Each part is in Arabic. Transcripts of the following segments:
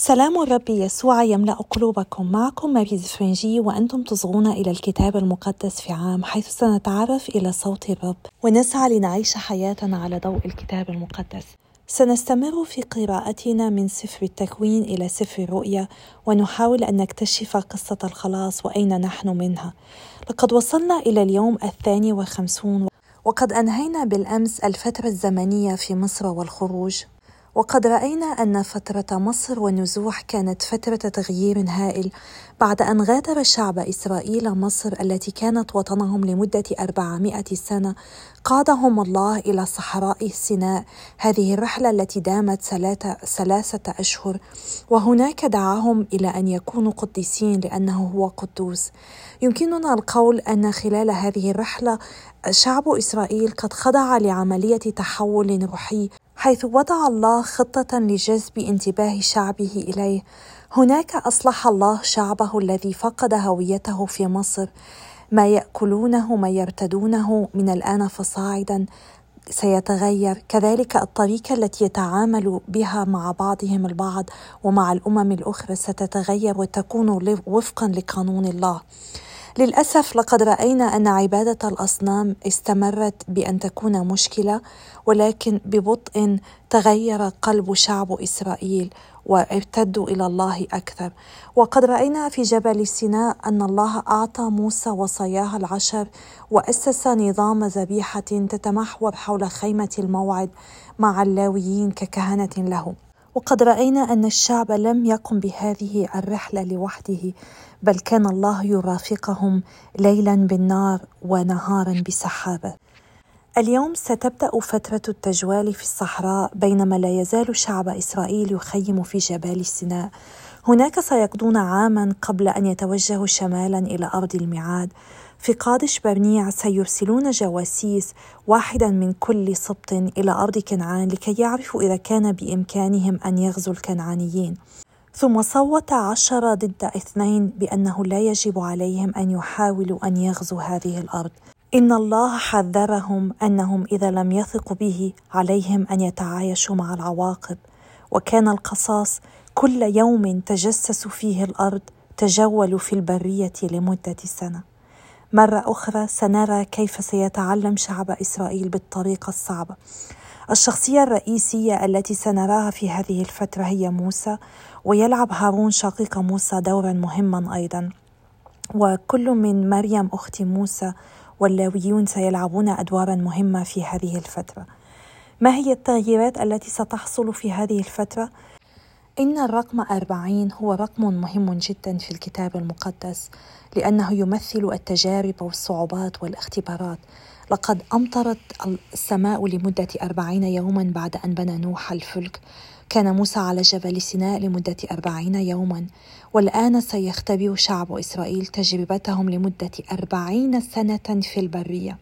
سلام الرب يسوع يملأ قلوبكم معكم ماريز فرنجي وأنتم تصغون إلى الكتاب المقدس في عام حيث سنتعرف إلى صوت الرب ونسعى لنعيش حياتنا على ضوء الكتاب المقدس. سنستمر في قراءتنا من سفر التكوين إلى سفر الرؤيا ونحاول أن نكتشف قصة الخلاص وأين نحن منها. لقد وصلنا إلى اليوم الثاني والخمسون وقد أنهينا بالأمس الفترة الزمنية في مصر والخروج. وقد رأينا أن فترة مصر والنزوح كانت فترة تغيير هائل بعد أن غادر شعب إسرائيل مصر التي كانت وطنهم لمدة أربعمائة سنة. قادهم الله إلى صحراء سيناء هذه الرحلة التي دامت ثلاثة أشهر. وهناك دعاهم إلى أن يكونوا قديسين لأنه هو قدوس. يمكننا القول أن خلال هذه الرحلة شعب إسرائيل قد خضع لعملية تحول روحي حيث وضع الله خطة لجذب انتباه شعبه إليه. هناك أصلح الله شعبه الذي فقد هويته في مصر. ما يأكلونه ما يرتدونه من الآن فصاعدا سيتغير. كذلك الطريقة التي يتعامل بها مع بعضهم البعض ومع الأمم الأخرى ستتغير وتكون وفقا لقانون الله. للأسف لقد رأينا أن عبادة الأصنام استمرت بأن تكون مشكلة ولكن ببطء تغير قلب شعب إسرائيل وارتدوا إلى الله أكثر. وقد رأينا في جبل سيناء أن الله أعطى موسى وصاياه العشر وأسس نظام ذبيحة تتمحور حول خيمة الموعد مع اللاويين ككهنة له. وقد رأينا أن الشعب لم يقم بهذه الرحلة لوحده بل كان الله يرافقهم ليلا بالنار ونهارا بسحابه اليوم ستبدأ فترة التجوال في الصحراء بينما لا يزال شعب إسرائيل يخيم في جبال سيناء. هناك سيقضون عاما قبل أن يتوجهوا شمالا إلى أرض الميعاد. في قادش برنيع سيرسلون جواسيس واحدا من كل سبط إلى أرض كنعان لكي يعرفوا إذا كان بإمكانهم أن يغزوا الكنعانيين. ثم صوت عشرة ضد اثنين بأنه لا يجب عليهم أن يحاولوا أن يغزوا هذه الأرض. إن الله حذرهم أنهم إذا لم يثقوا به عليهم أن يتعايشوا مع العواقب. وكان القصاص كل يوم تجسسوا فيه الأرض تجولوا في البرية لمدة سنة. مرة أخرى سنرى كيف سيتعلم شعب إسرائيل بالطريقة الصعبة. الشخصية الرئيسية التي سنراها في هذه الفترة هي موسى ويلعب هارون شقيق موسى دورا مهما أيضا. وكل من مريم أخت موسى واللاويون سيلعبون أدوارا مهمة في هذه الفترة. ما هي التغييرات التي ستحصل في هذه الفترة؟ إن الرقم أربعين هو رقم مهم جدا في الكتاب المقدس لأنه يمثل التجارب والصعوبات والاختبارات. لقد أمطرت السماء لمدة أربعين يوما بعد أن بنى نوح الفلك. كان موسى على جبل سيناء لمدة أربعين يوما والآن سيختبر شعب إسرائيل تجربتهم لمدة أربعين سنة في البرية.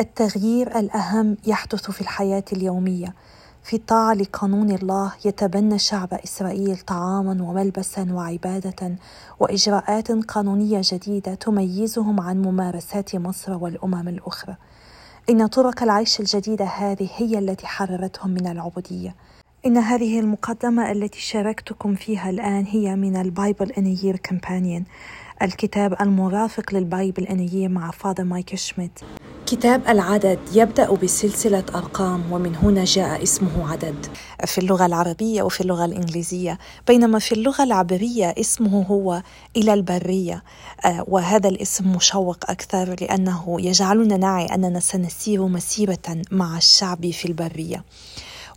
التغيير الأهم يحدث في الحياة اليومية. في طاعة لقانون الله يتبنى شعب إسرائيل طعاما وملبسا وعبادة وإجراءات قانونية جديدة تميزهم عن ممارسات مصر والأمم الأخرى. إن طرق العيش الجديدة هذه هي التي حررتهم من العبودية. إن هذه المقدمة التي شاركتكم فيها الآن هي من ال Bible in a Year Companion الكتاب المرافق لل Bible Year مع Father مايكل شميت. كتاب العدد يبدأ بسلسلة أرقام ومن هنا جاء اسمه عدد. في اللغة العربية وفي اللغة الإنجليزية بينما في اللغة العبرية اسمه هو إلى البرية آه، وهذا الاسم مشوق أكثر لأنه يجعلنا نعي أننا سنسير مسيرة مع الشعب في البرية.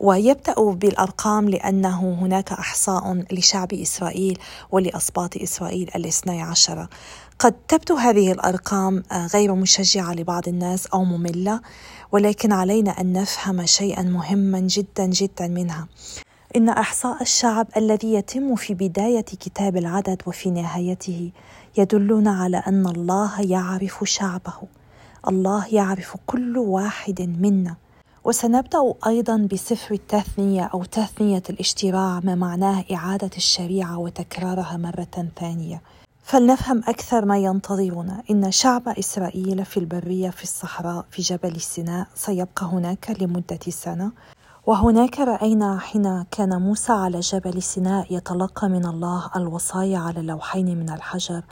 ويبدأ بالأرقام لأنه هناك إحصاء لشعب إسرائيل ولأسباط إسرائيل الاثني عشر. قد تبدو هذه الأرقام آه، غير مشجعة لبعض الناس أو مملة ولكن علينا أن نفهم شيئا مهما جدا جدا منها. إن أحصاء الشعب الذي يتم في بداية كتاب العدد وفي نهايته يدلنا على أن الله يعرف شعبه. الله يعرف كل واحد منا. وسنبدأ أيضا بسفر التثنية أو تثنية الاشتراع ما معناه إعادة الشريعة وتكرارها مرة ثانية. فلنفهم أكثر ما ينتظرنا إن شعب إسرائيل في البرية في الصحراء في جبل سيناء سيبقى هناك لمدة سنة. وهناك رأينا حين كان موسى على جبل سيناء يتلقى من الله الوصايا على لوحين من الحجر.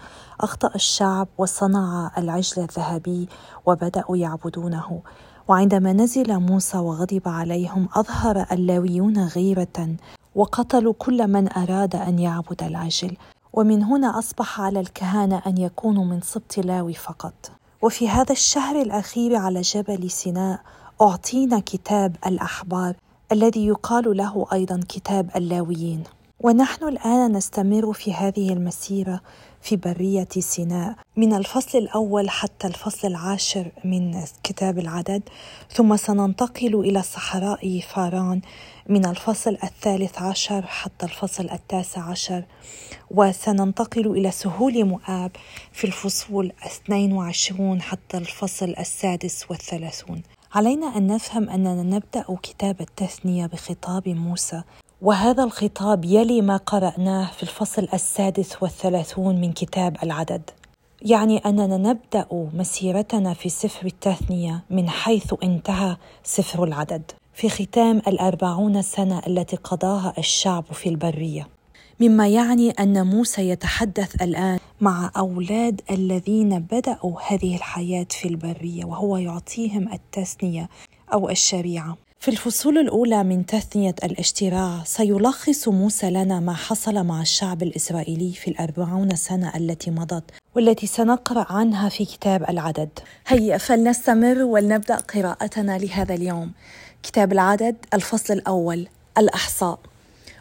أخطأ الشعب وصنع العجل الذهبي وبدأوا يعبدونه. وعندما نزل موسى وغضب عليهم أظهر اللاويون غيرة وقتلوا كل من أراد أن يعبد العجل. ومن هنا أصبح على الكهنة أن يكونوا من سبط لاوي فقط. وفي هذا الشهر الأخير على جبل سيناء أعطينا كتاب الأحبار الذي يقال له أيضا كتاب اللاويين. ونحن الآن نستمر في هذه المسيرة في برية سيناء. من الفصل الأول حتى الفصل العاشر من كتاب العدد ثم سننتقل إلى صحراء فاران. من الفصل الثالث عشر حتى الفصل التاسع عشر وسننتقل إلى سهول مؤاب في الفصول 22 حتى الفصل السادس والثلاثون. علينا أن نفهم أننا نبدأ كتاب التثنية بخطاب موسى. وهذا الخطاب يلي ما قرأناه في الفصل السادس والثلاثون من كتاب العدد. يعني أننا نبدأ مسيرتنا في سفر التثنية من حيث انتهى سفر العدد في ختام الأربعون سنة التي قضاها الشعب في البرية. مما يعني أن موسى يتحدث الآن مع أولاد الذين بدأوا هذه الحياة في البرية وهو يعطيهم التثنية أو الشريعة. في الفصول الأولى من تثنية الاشتراع سيلخص موسى لنا ما حصل مع الشعب الإسرائيلي في الأربعون سنة التي مضت والتي سنقرأ عنها في كتاب العدد. هيا فلنستمر ولنبدأ قراءتنا لهذا اليوم. كتاب العدد الفصل الأول الأحصاء.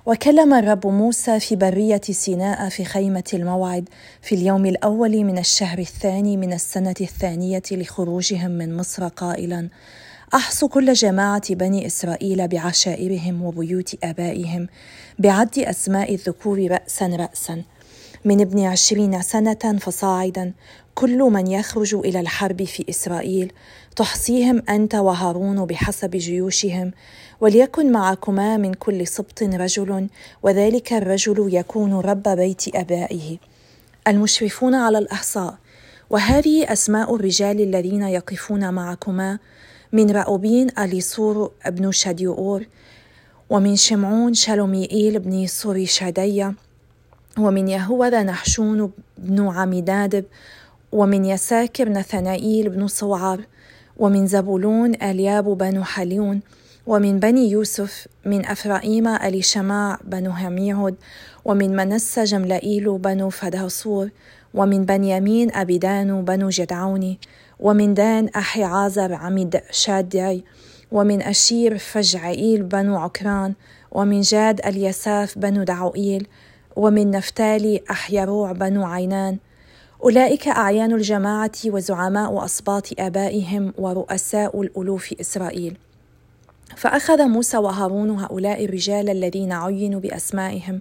وكلم الرب موسى في برية سيناء في خيمة الموعد في اليوم الأول من الشهر الثاني من السنة الثانية لخروجهم من مصر قائلا أحصوا كل جماعة بني إسرائيل بعشائرهم وبيوت آبائهم بعد أسماء الذكور رأسا رأسا. من ابن عشرين سنة فصاعدا كل من يخرج إلى الحرب في إسرائيل تحصيهم أنت وهارون بحسب جيوشهم وليكن معكما من كل سبط رجل وذلك الرجل يكون رب بيت آبائه. المشرفون على الأحصاء وهذه أسماء الرجال الذين يقفون معكما من رأوبين أليصور بن شديؤور ومن شمعون شلوميئيل بن سوري شدية ومن يهوذا نحشون بن عميدادب ومن يساكر نثنائيل بن صوعر ومن زبولون ألياب بن حليون ومن بني يوسف من أفرائيم أليشماع بن هميعد ومن منسى جملائيل بن فدهصور ومن بنيامين أبيدان بن جدعوني ومن دان أحي عازر عميد شادعي ومن أشير فجعئيل بنو عكران ومن جاد اليساف بنو دعوئيل ومن نفتالي أحيروع بنو عينان. أولئك أعيان الجماعة وزعماء أصباط آبائهم ورؤساء الألوف إسرائيل. فأخذ موسى وهارون هؤلاء الرجال الذين عينوا بأسمائهم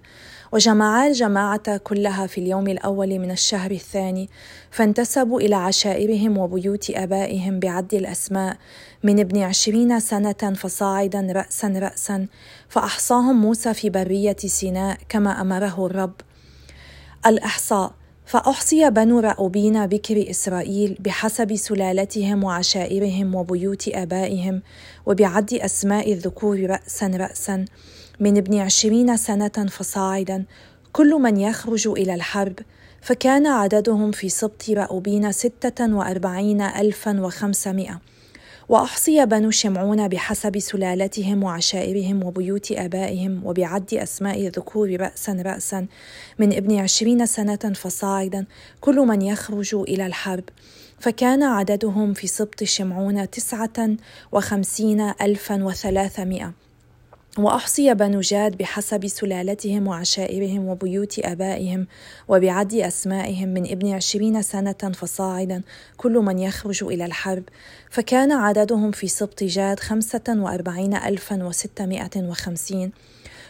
وجمعا الجماعة كلها في اليوم الأول من الشهر الثاني فانتسبوا إلى عشائرهم وبيوت آبائهم بعد الأسماء. من ابن عشرين سنة فصاعدا رأسا رأسا فأحصاهم موسى في برية سيناء كما أمره الرب. الإحصاء فأحصي بنو رأوبين بكر إسرائيل بحسب سلالتهم وعشائرهم وبيوت آبائهم وبعد أسماء الذكور رأسا رأسا. من ابن عشرين سنة فصاعدا. كل من يخرج إلى الحرب فكان عددهم في سبط رأوبين ستة وأربعين ألفا وخمسمائة. وأحصي بنو شمعون بحسب سلالتهم وعشائرهم وبيوت آبائهم وبعد أسماء الذكور رأسا رأسا. من ابن عشرين سنة فصاعدا كل من يخرج إلى الحرب فكان عددهم في سبط شمعون تسعة وخمسين ألفا وثلاثمائة. وأحصي بنو جاد بحسب سلالتهم وعشائرهم وبيوت آبائهم وبعد أسمائهم من ابن عشرين سنة فصاعدا كل من يخرج إلى الحرب. فكان عددهم في سبط جاد خمسة وأربعين ألفا وستمائة وخمسين.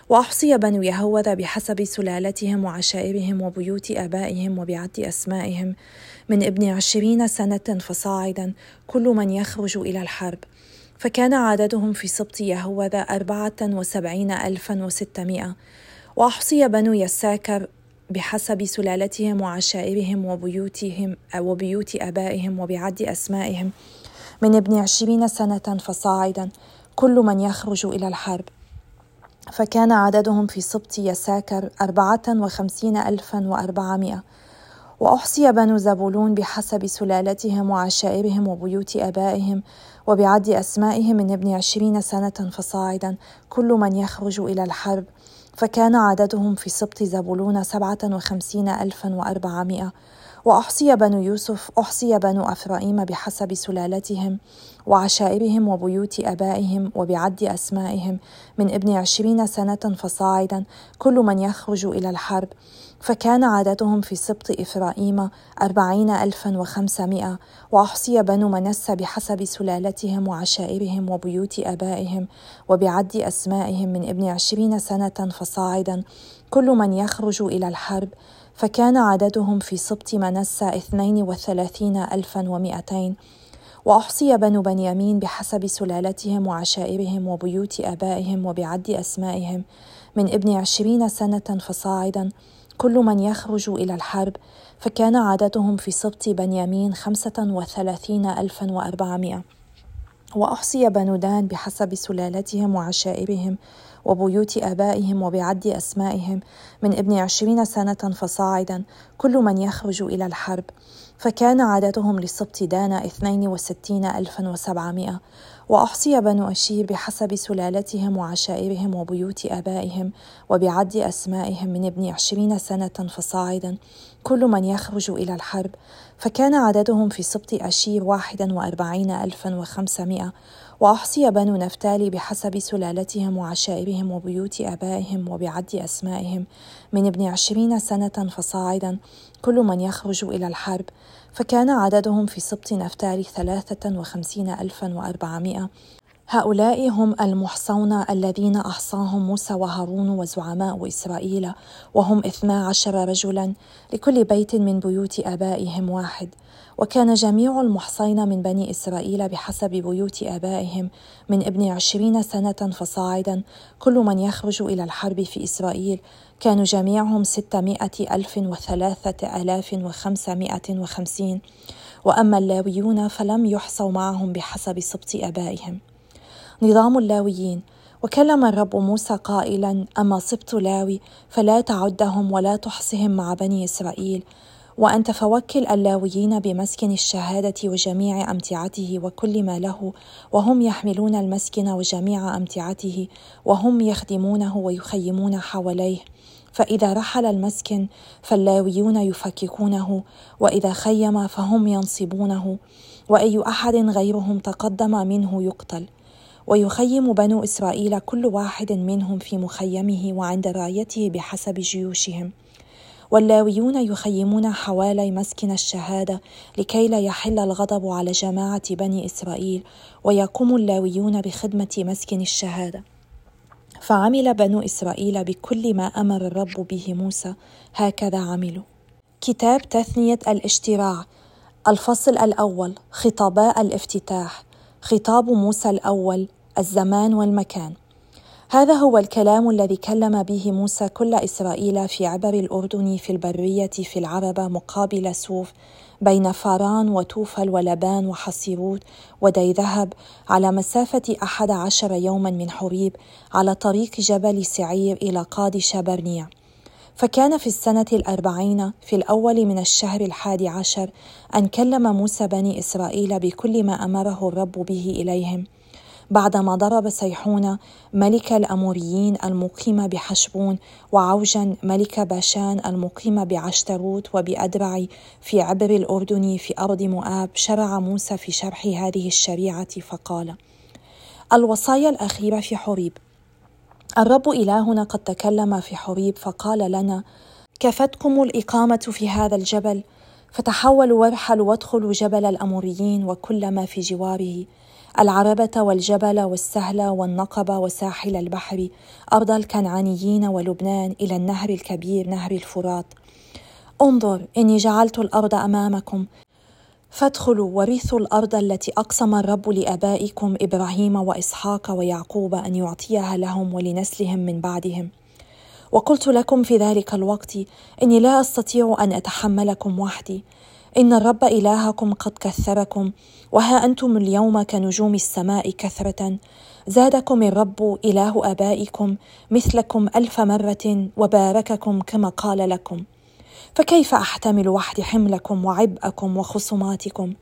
وأحصي بنو يهوذا بحسب سلالتهم وعشائرهم وبيوت آبائهم وبعد أسمائهم من ابن عشرين سنة فصاعدا كل من يخرج إلى الحرب. فكان عددهم في سبط يهوذا أربعة وسبعين ألفا وستمائة وأحصي بنو يساكر بحسب سلالتهم وعشائرهم وبيوتهم وبيوت آبائهم وبعد أسمائهم. من ابن عشرين سنة فصاعدا كل من يخرج إلى الحرب. فكان عددهم في سبط يساكر أربعة وخمسين ألفا وأربعمائة وأحصي بنو زبولون بحسب سلالتهم وعشائرهم وبيوت آبائهم وبعد أسمائهم من ابن عشرين سنة فصاعدا كل من يخرج إلى الحرب. فكان عددهم في سبط زبولون سبعة وخمسين ألفا وأربعمائة. وأحصي بنو يوسف أحصي بنو أفرائيم بحسب سلالتهم. وعشائرهم وبيوت آبائهم وبعد أسمائهم. من ابن عشرين سنة فصاعدا كل من يخرج إلى الحرب. فكان عددهم في سبط إفرائيم أربعين ألفا وخمسمائة وأحصي بنو منسى بحسب سلالتهم وعشائرهم وبيوت آبائهم وبعد أسمائهم. من ابن عشرين سنة فصاعدا كل من يخرج إلى الحرب. فكان عددهم في سبط منسى اثنين وثلاثين ألفا ومائتين. وأحصي بنو بنيامين بحسب سلالتهم وعشائرهم وبيوت آبائهم وبعد أسمائهم. من ابن عشرين سنة فصاعدا كل من يخرج إلى الحرب فكان عددهم في سبط بنيامين خمسة وثلاثين ألفا وأربعمائة. وأحصي بنو دان بحسب سلالتهم وعشائرهم وبيوت آبائهم وبعد أسمائهم. من ابن عشرين سنة فصاعدا كل من يخرج إلى الحرب. فكان عددهم للسبط دان اثنين وستين ألفا وسبعمائة وأحصي بنو أشير بحسب سلالتهم وعشائرهم وبيوت آبائهم وبعد أسمائهم من ابن عشرين سنة فصاعدا كل من يخرج إلى الحرب. فكان عددهم في سبط أشير واحدا وأربعين ألفا وخمسمائة وأحصي بنو نفتالي بحسب سلالتهم وعشائرهم وبيوت آبائهم وبعد أسمائهم من ابن عشرين سنة فصاعدا كل من يخرج إلى الحرب فكان عددهم في سبط نفتالي ثلاثة وخمسين ألفا وأربعمائة. هؤلاء هم المحصون الذين أحصاهم موسى وهارون وزعماء إسرائيل وهم اثنا عشر رجلا لكل بيت من بيوت آبائهم واحد. وكان جميع المحصين من بني إسرائيل بحسب بيوت آبائهم من ابن عشرين سنة فصاعدا. كل من يخرج إلى الحرب في إسرائيل كانوا جميعهم ستمائة ألف وثلاثة آلاف وخمسمائة وخمسين. وأما اللاويون فلم يحصوا معهم بحسب سبط آبائهم. نظام اللاويين. وكلم الرب موسى قائلا أما سبط لاوي فلا تعدهم ولا تحصهم مع بني إسرائيل. وانت فوكل اللاويين بمسكن الشهادة وجميع أمتعته وكل ما له وهم يحملون المسكن وجميع أمتعته وهم يخدمونه ويخيمون حواليه. فإذا رحل المسكن فاللاويون يفككونه وإذا خيم فهم ينصبونه وأي أحد غيرهم تقدم منه يقتل. ويخيم بنو إسرائيل كل واحد منهم في مخيمه وعند رايته بحسب جيوشهم. واللاويون يخيمون حوالي مسكن الشهادة لكي لا يحل الغضب على جماعة بني إسرائيل ويقوم اللاويون بخدمة مسكن الشهادة. فعمل بنو إسرائيل بكل ما أمر الرب به موسى هكذا عملوا. كتاب تثنية الاشتراع الفصل الأول خطاباء الافتتاح خطاب موسى الأول الزمان والمكان. هذا هو الكلام الذي كلم به موسى كل إسرائيل في عبر الأردن في البرية في العربه مقابل سوف بين فاران وتوفل ولبان وحصيروت ودي ذهب على مسافة أحد عشر يوما من حريب على طريق جبل سعير إلى قادش برنيع فكان في السنة الأربعين في الأول من الشهر الحادي عشر أن كلم موسى بني إسرائيل بكل ما أمره الرب به إليهم. بعدما ضرب سيحون ملك الأموريين المقيم بحشبون وعوجا ملك باشان المقيم بعشتروت وبأدرع في عبر الأردن في أرض مؤاب شرع موسى في شرح هذه الشريعة فقال الوصايا الأخيرة في حريب. الرب إلهنا قد تكلم في حريب فقال لنا كفتكم الإقامة في هذا الجبل فتحولوا وارحلوا وادخلوا جبل الأموريين وكل ما في جواره. العربة والجبل والسهل والنقب وساحل البحر أرض الكنعانيين ولبنان إلى النهر الكبير نهر الفرات. انظر إني جعلت الأرض أمامكم. فادخلوا ورثوا الأرض التي أقسم الرب لآبائكم إبراهيم وإسحاق ويعقوب أن يعطيها لهم ولنسلهم من بعدهم. وقلت لكم في ذلك الوقت إني لا أستطيع أن أتحملكم وحدي. إن الرب إلهكم قد كثركم وها أنتم اليوم كنجوم السماء كثرة. زادكم الرب إله آبائكم مثلكم ألف مرة وبارككم كما قال لكم. فكيف أحتمل وحدي حملكم وعبئكم وخصوماتكم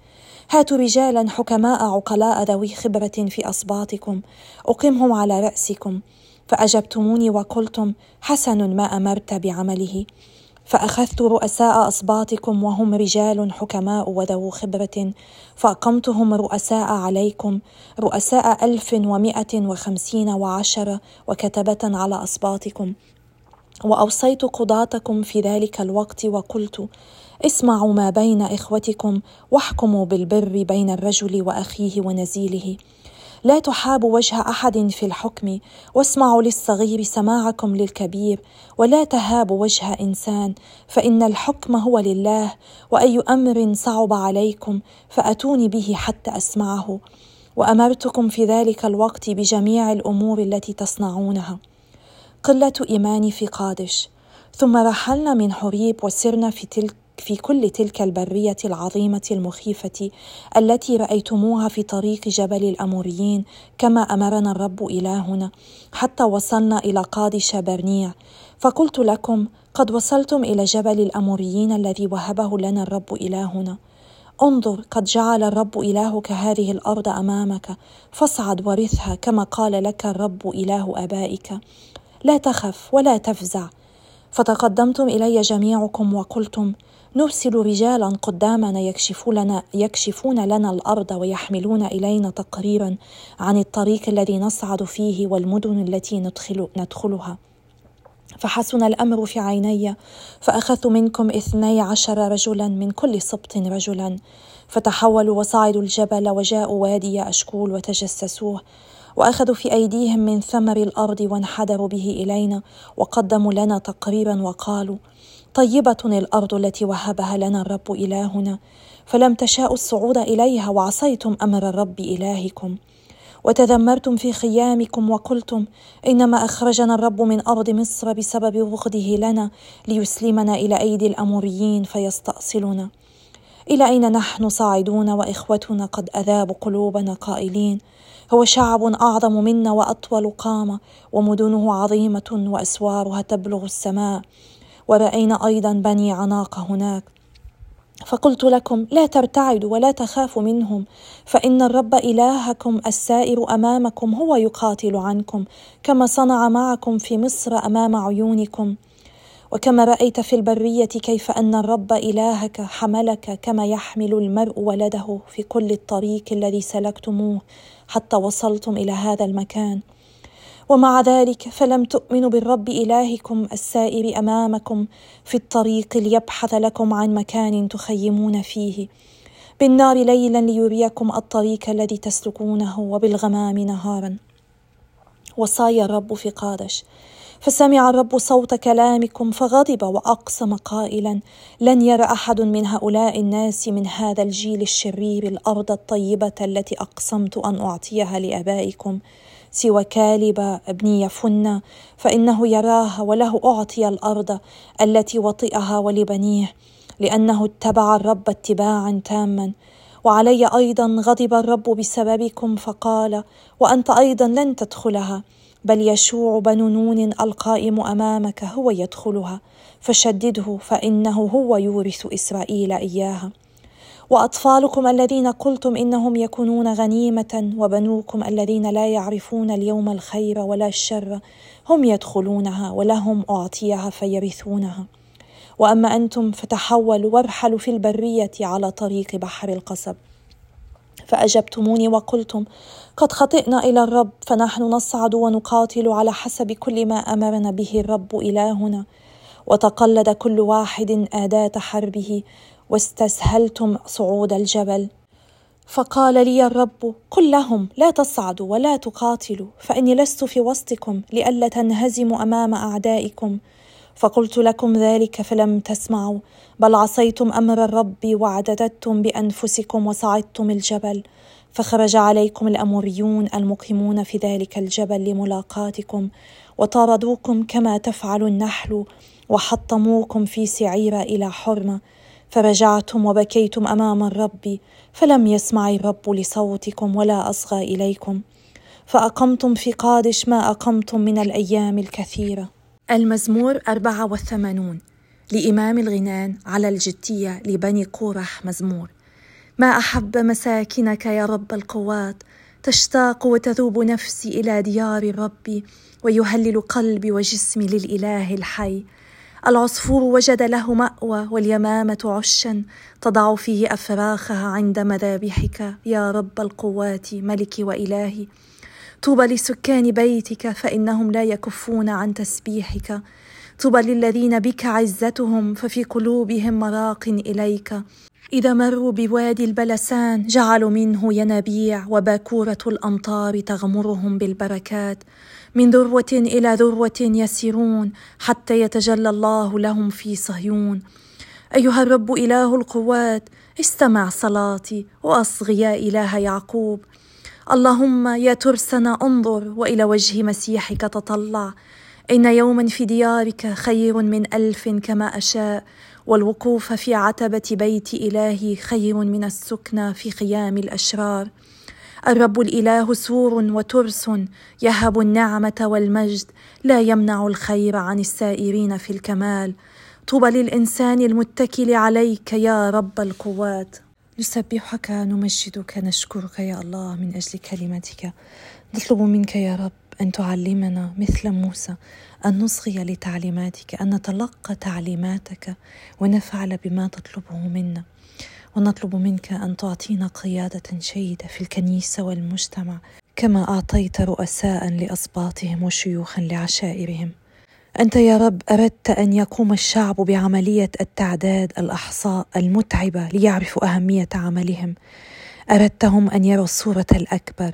هاتوا رجالا حكماء عقلاء ذوي خبرة في أصباطكم اقمهم على رأسكم. فأجبتموني وقلتم حسن ما أمرت بعمله. فأخذت رؤساء أصباطكم وهم رجال حكماء وذو خبرة فأقمتهم رؤساء عليكم رؤساء ألف ومائة وخمسين وعشره وكتبة على أصباطكم. وأوصيت قضاتكم في ذلك الوقت وقلت اسمعوا ما بين إخوتكم واحكموا بالبر بين الرجل وأخيه ونزيله. لا تحابوا وجه أحد في الحكم واسمعوا للصغير سماعكم للكبير ولا تهابوا وجه إنسان فإن الحكم هو لله وأي أمر صعب عليكم فأتوني به حتى أسمعه. وأمرتكم في ذلك الوقت بجميع الأمور التي تصنعونها. قلة ايماني في قادش. ثم رحلنا من حريب وسرنا في تلك في كل تلك البرية العظيمة المخيفة التي رأيتموها في طريق جبل الأموريين كما أمرنا الرب إلهنا حتى وصلنا إلى قادش برنيع. فقلت لكم قد وصلتم إلى جبل الأموريين الذي وهبه لنا الرب إلهنا. انظر قد جعل الرب إلهك هذه الأرض أمامك. فاصعد ورثها كما قال لك الرب إله آبائك. لا تخف ولا تفزع. فتقدمتم إلي جميعكم وقلتم نرسل رجالا قدامنا يكشفون لنا يكشفون لنا الأرض ويحملون إلينا تقريرا عن الطريق الذي نصعد فيه والمدن التي ندخل ندخلها. فحسن الأمر في عيني فأخذت منكم اثني عشر رجلا من كل سبط رجلا فتحولوا وصعدوا الجبل وجاءوا وادي أشكول وتجسسوه. وأخذوا في أيديهم من ثمر الأرض وانحدروا به إلينا وقدموا لنا تقريرا وقالوا طيبة الأرض التي وهبها لنا الرب إلهنا فلم تشاءوا الصعود إليها وعصيتم أمر الرب إلهكم. وتذمرتم في خيامكم وقلتم إنما أخرجنا الرب من أرض مصر بسبب بغضه لنا ليسلمنا إلى أيدي الأموريين فيستأصلنا. إلى أين نحن صاعدون وإخوتنا قد أذابوا قلوبنا قائلين؟ هو شعب أعظم منا وأطول قامة ومدنه عظيمة وأسوارها تبلغ السماء. ورأينا أيضا بني عناق هناك. فقلت لكم لا ترتعدوا ولا تخافوا منهم فإن الرب إلهكم السائر أمامكم هو يقاتل عنكم كما صنع معكم في مصر أمام عيونكم. وكما رأيت في البرية كيف أن الرب إلهك حملك كما يحمل المرء ولده في كل الطريق الذي سلكتموه حتى وصلتم إلى هذا المكان. ومع ذلك فلم تؤمنوا بالرب إلهكم السائر أمامكم في الطريق ليبحث لكم عن مكان تخيمون فيه. بالنار ليلا ليريكم الطريق الذي تسلكونه وبالغمام نهارا. وصايا الرب في قادش. فسمع الرب صوت كلامكم فغضب وأقسم قائلا لن يرى أحد من هؤلاء الناس من هذا الجيل الشرير الأرض الطيبة التي أقسمت أن أعطيها لآبائكم سوى كالب ابن يفن فإنه يراها وله أعطي الأرض التي وطئها ولبنيه لأنه اتبع الرب اتباعا تاما. وعلي أيضا غضب الرب بسببكم فقال وأنت أيضا لن تدخلها بل يشوع بن نون القائم أمامك هو يدخلها فشدده فإنه هو يورث إسرائيل إياها. وأطفالكم الذين قلتم إنهم يكونون غنيمة وبنوكم الذين لا يعرفون اليوم الخير ولا الشر هم يدخلونها ولهم أعطيها فيرثونها. وأما أنتم فتحولوا وارحلوا في البرية على طريق بحر القصب. فأجبتموني وقلتم قد خطئنا إلى الرب فنحن نصعد ونقاتل على حسب كل ما أمرنا به الرب إلهنا. وتقلد كل واحد أداة حربه واستسهلتم صعود الجبل. فقال لي الرب قل لهم لا تصعدوا ولا تقاتلوا فإني لست في وسطكم لئلا تنهزموا أمام أعدائكم. فقلت لكم ذلك فلم تسمعوا بل عصيتم أمر الرب وعددتم بأنفسكم وصعدتم الجبل فخرج عليكم الأموريون المقيمون في ذلك الجبل لملاقاتكم وطاردوكم كما تفعل النحل وحطموكم في سعير إلى حرمة فرجعتم وبكيتم أمام الرب فلم يسمع الرب لصوتكم ولا أصغى إليكم فأقمتم في قادش ما أقمتم من الأيام الكثيرة. المزمور 84 لإمام الغنان على الجتية لبني قورح مزمور. ما أحب مساكنك يا رب القوات تشتاق وتذوب نفسي إلى ديار الرب ويهلل قلبي وجسمي للإله الحي. العصفور وجد له مأوى واليمامة عشا تضع فيه أفراخها عند مذابحك. يا رب القوات ملكي وإلهي طوبى لسكان بيتك فإنهم لا يكفون عن تسبيحك. طوبى للذين بك عزتهم ففي قلوبهم مراق إليك. إذا مروا بوادي البلسان جعلوا منه ينابيع وباكورة الأمطار تغمرهم بالبركات. من ذروة إلى ذروة يسيرون حتى يتجلى الله لهم في صهيون. أيها الرب إله القوات استمع صلاتي وأصغي يا إله يعقوب. اللهم يا ترسنا انظر وإلى وجه مسيحك تطلع. إن يوما في ديارك خير من ألف كما أشاء. والوقوف في عتبة بيت إلهي خير من السكنى في خيام الأشرار. الرب الإله سور وترس يهب النعمة والمجد لا يمنع الخير عن السائرين في الكمال. طوبى للإنسان المتكل عليك يا رب القوات. نسبحك نمجدك نشكرك يا الله من أجل كلمتك. نطلب منك يا رب أن تعلمنا مثل موسى أن نصغي لتعليماتك أن نتلقى تعليماتك ونفعل بما تطلبه منا. ونطلب منك أن تعطينا قيادة جيده في الكنيسة والمجتمع كما أعطيت رؤساء لأسباطهم وشيوخا لعشائرهم. أنت يا رب أردت أن يقوم الشعب بعملية التعداد الأحصاء المتعبة ليعرفوا أهمية عملهم. أردتهم أن يروا الصورة الأكبر.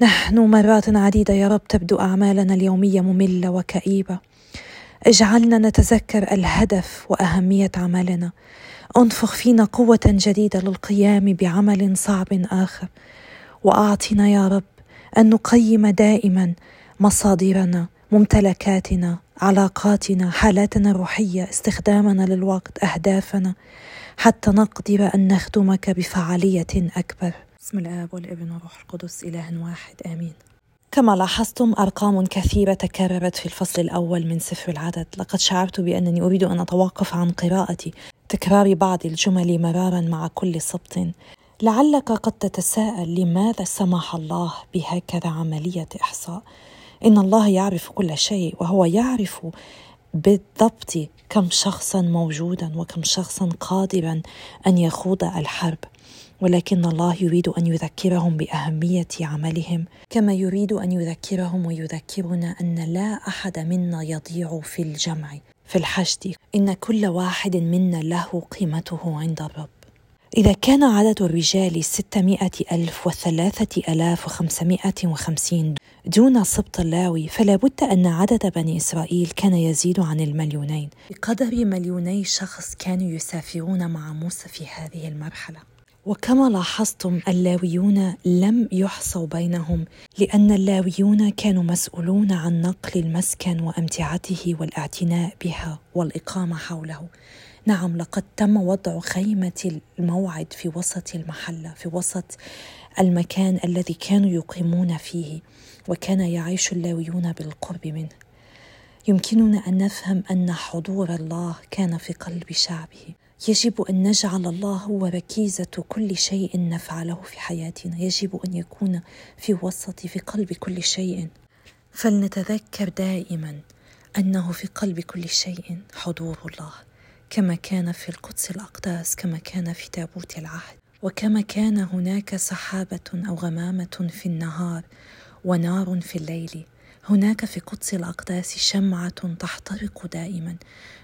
نحن مرات عديدة يا رب تبدو أعمالنا اليومية مملة وكئيبة. اجعلنا نتذكر الهدف وأهمية عملنا. أنفخ فينا قوة جديدة للقيام بعمل صعب آخر. وأعطنا يا رب أن نقيم دائما مصادرنا. ممتلكاتنا علاقاتنا حالاتنا الروحية استخدامنا للوقت أهدافنا حتى نقدر أن نخدمك بفعالية أكبر. بسم الآب والابن والروح القدس إله واحد آمين. كما لاحظتم أرقام كثيرة تكررت في الفصل الأول من سفر العدد. لقد شعرت بأنني أريد أن أتوقف عن قراءة تكرار بعض الجمل مرارا مع كل سبط لعلك قد تتساءل لماذا سمح الله بهكذا عملية إحصاء؟ إن الله يعرف كل شيء وهو يعرف بالضبط كم شخصا موجودا وكم شخصا قادرا أن يخوض الحرب. ولكن الله يريد أن يذكرهم بأهمية عملهم كما يريد أن يذكرهم ويذكرنا أن لا أحد منا يضيع في الجمع في الحشد. إن كل واحد منا له قيمته عند الرب. إذا كان عدد الرجال ستمائة ألف وثلاثة ألاف وخمسمائة وخمسين دون سبط اللاوي فلا بد أن عدد بني إسرائيل كان يزيد عن المليونين. بقدر مليوني شخص كانوا يسافرون مع موسى في هذه المرحلة. وكما لاحظتم اللاويون لم يحصوا بينهم لأن اللاويون كانوا مسؤولون عن نقل المسكن وأمتعته والاعتناء بها والإقامة حوله. نعم لقد تم وضع خيمة الموعد في وسط المحلة في وسط المكان الذي كانوا يقيمون فيه وكان يعيش اللاويون بالقرب منه. يمكننا أن نفهم أن حضور الله كان في قلب شعبه. يجب أن نجعل الله هو ركيزه كل شيء نفعله في حياتنا. يجب أن يكون في وسط في قلب كل شيء. فلنتذكر دائما أنه في قلب كل شيء حضور الله. كما كان في القدس الأقداس كما كان في تابوت العهد. وكما كان هناك سحابة أو غمامة في النهار ونار في الليل. هناك في قدس الأقداس شمعة تحترق دائما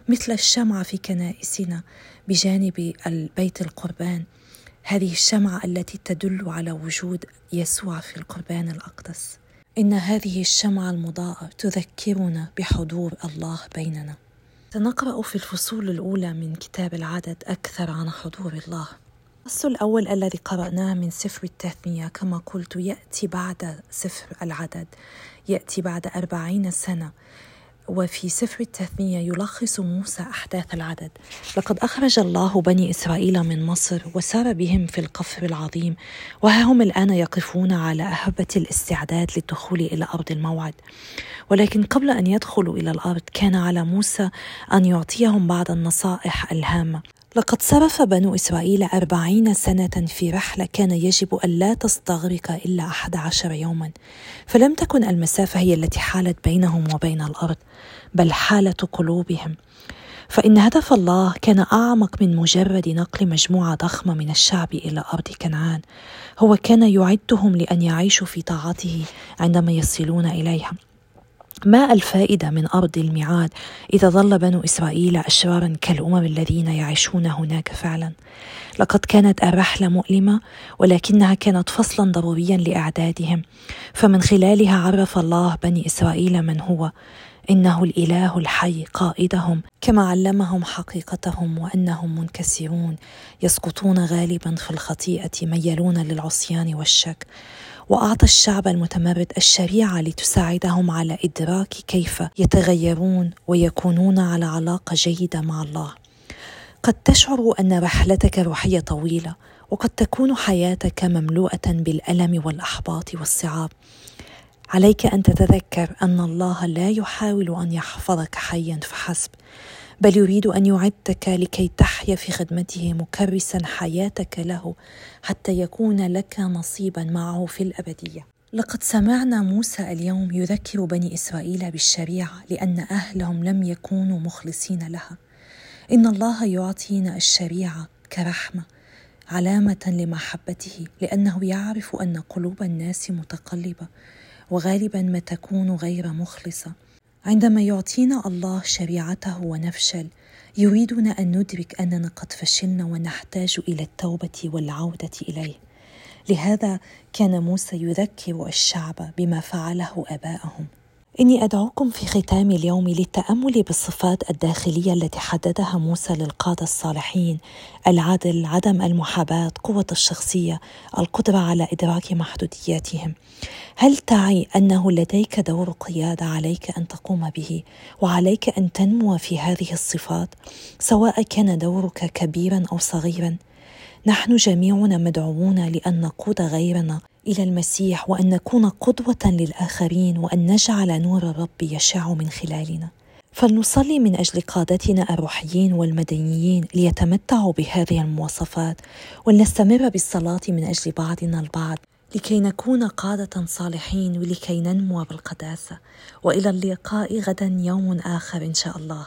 مثل الشمعة في كنائسنا بجانب البيت القربان. هذه الشمعة التي تدل على وجود يسوع في القربان الأقدس. إن هذه الشمعة المضاءة تذكرنا بحضور الله بيننا. سنقرأ في الفصول الأولى من كتاب العدد أكثر عن حضور الله. الفصل الأول الذي قرأناه من سفر التثنية كما قلت يأتي بعد سفر العدد. يأتي بعد أربعين سنة. وفي سفر التثنية يلخص موسى أحداث العدد. لقد أخرج الله بني إسرائيل من مصر وسار بهم في القفر العظيم وها هم الآن يقفون على أهبة الاستعداد للدخول إلى أرض الموعد. ولكن قبل أن يدخلوا إلى الأرض كان على موسى أن يعطيهم بعض النصائح الهامة. لقد صرف بنو إسرائيل أربعين سنة في رحلة كان يجب أن لا تستغرق إلا أحد عشر يوما فلم تكن المسافة هي التي حالت بينهم وبين الأرض بل حالة قلوبهم. فإن هدف الله كان أعمق من مجرد نقل مجموعة ضخمة من الشعب إلى أرض كنعان. هو كان يعدهم لأن يعيشوا في طاعته عندما يصلون إليها. ما الفائدة من أرض الميعاد إذا ظل بنو إسرائيل أشرارا كالأمم الذين يعيشون هناك فعلا؟ لقد كانت الرحلة مؤلمة ولكنها كانت فصلا ضروريا لإعدادهم. فمن خلالها عرف الله بني إسرائيل من هو. إنه الإله الحي قائدهم كما علمهم حقيقتهم وأنهم منكسرون يسقطون غالبا في الخطيئة ميلون للعصيان والشك. وأعطى الشعب المتمرد الشريعة لتساعدهم على إدراك كيف يتغيرون ويكونون على علاقة جيدة مع الله. قد تشعر أن رحلتك الروحيه طويلة وقد تكون حياتك مملوءة بالألم والأحباط والصعاب. عليك أن تتذكر أن الله لا يحاول أن يحفظك حيا فحسب. بل يريد أن يعدك لكي تحيا في خدمته مكرسا حياتك له حتى يكون لك نصيبا معه في الأبدية. لقد سمعنا موسى اليوم يذكر بني إسرائيل بالشريعة لأن أهلهم لم يكونوا مخلصين لها. إن الله يعطينا الشريعة كرحمة علامة لمحبته لأنه يعرف أن قلوب الناس متقلبة وغالبا ما تكون غير مخلصة. عندما يعطينا الله شريعته ونفشل يريدنا أن ندرك أننا قد فشلنا ونحتاج إلى التوبة والعودة إليه. لهذا كان موسى يذكر الشعب بما فعله آباءهم. إني أدعوكم في ختام اليوم للتأمل بالصفات الداخلية التي حددها موسى للقادة الصالحين العدل، عدم المحاباة، قوة الشخصية، القدرة على إدراك محدودياتهم. هل تعي أنه لديك دور قيادة عليك أن تقوم به وعليك أن تنمو في هذه الصفات سواء كان دورك كبيرا أو صغيرا؟ نحن جميعنا مدعوون لأن نقود غيرنا إلى المسيح وأن نكون قدوة للآخرين وأن نجعل نور الرب يشع من خلالنا. فلنصلي من أجل قادتنا الروحيين والمدنيين ليتمتعوا بهذه المواصفات ولنستمر بالصلاة من أجل بعضنا البعض لكي نكون قادة صالحين ولكي ننمو بالقداسة. وإلى اللقاء غدا يوم آخر إن شاء الله.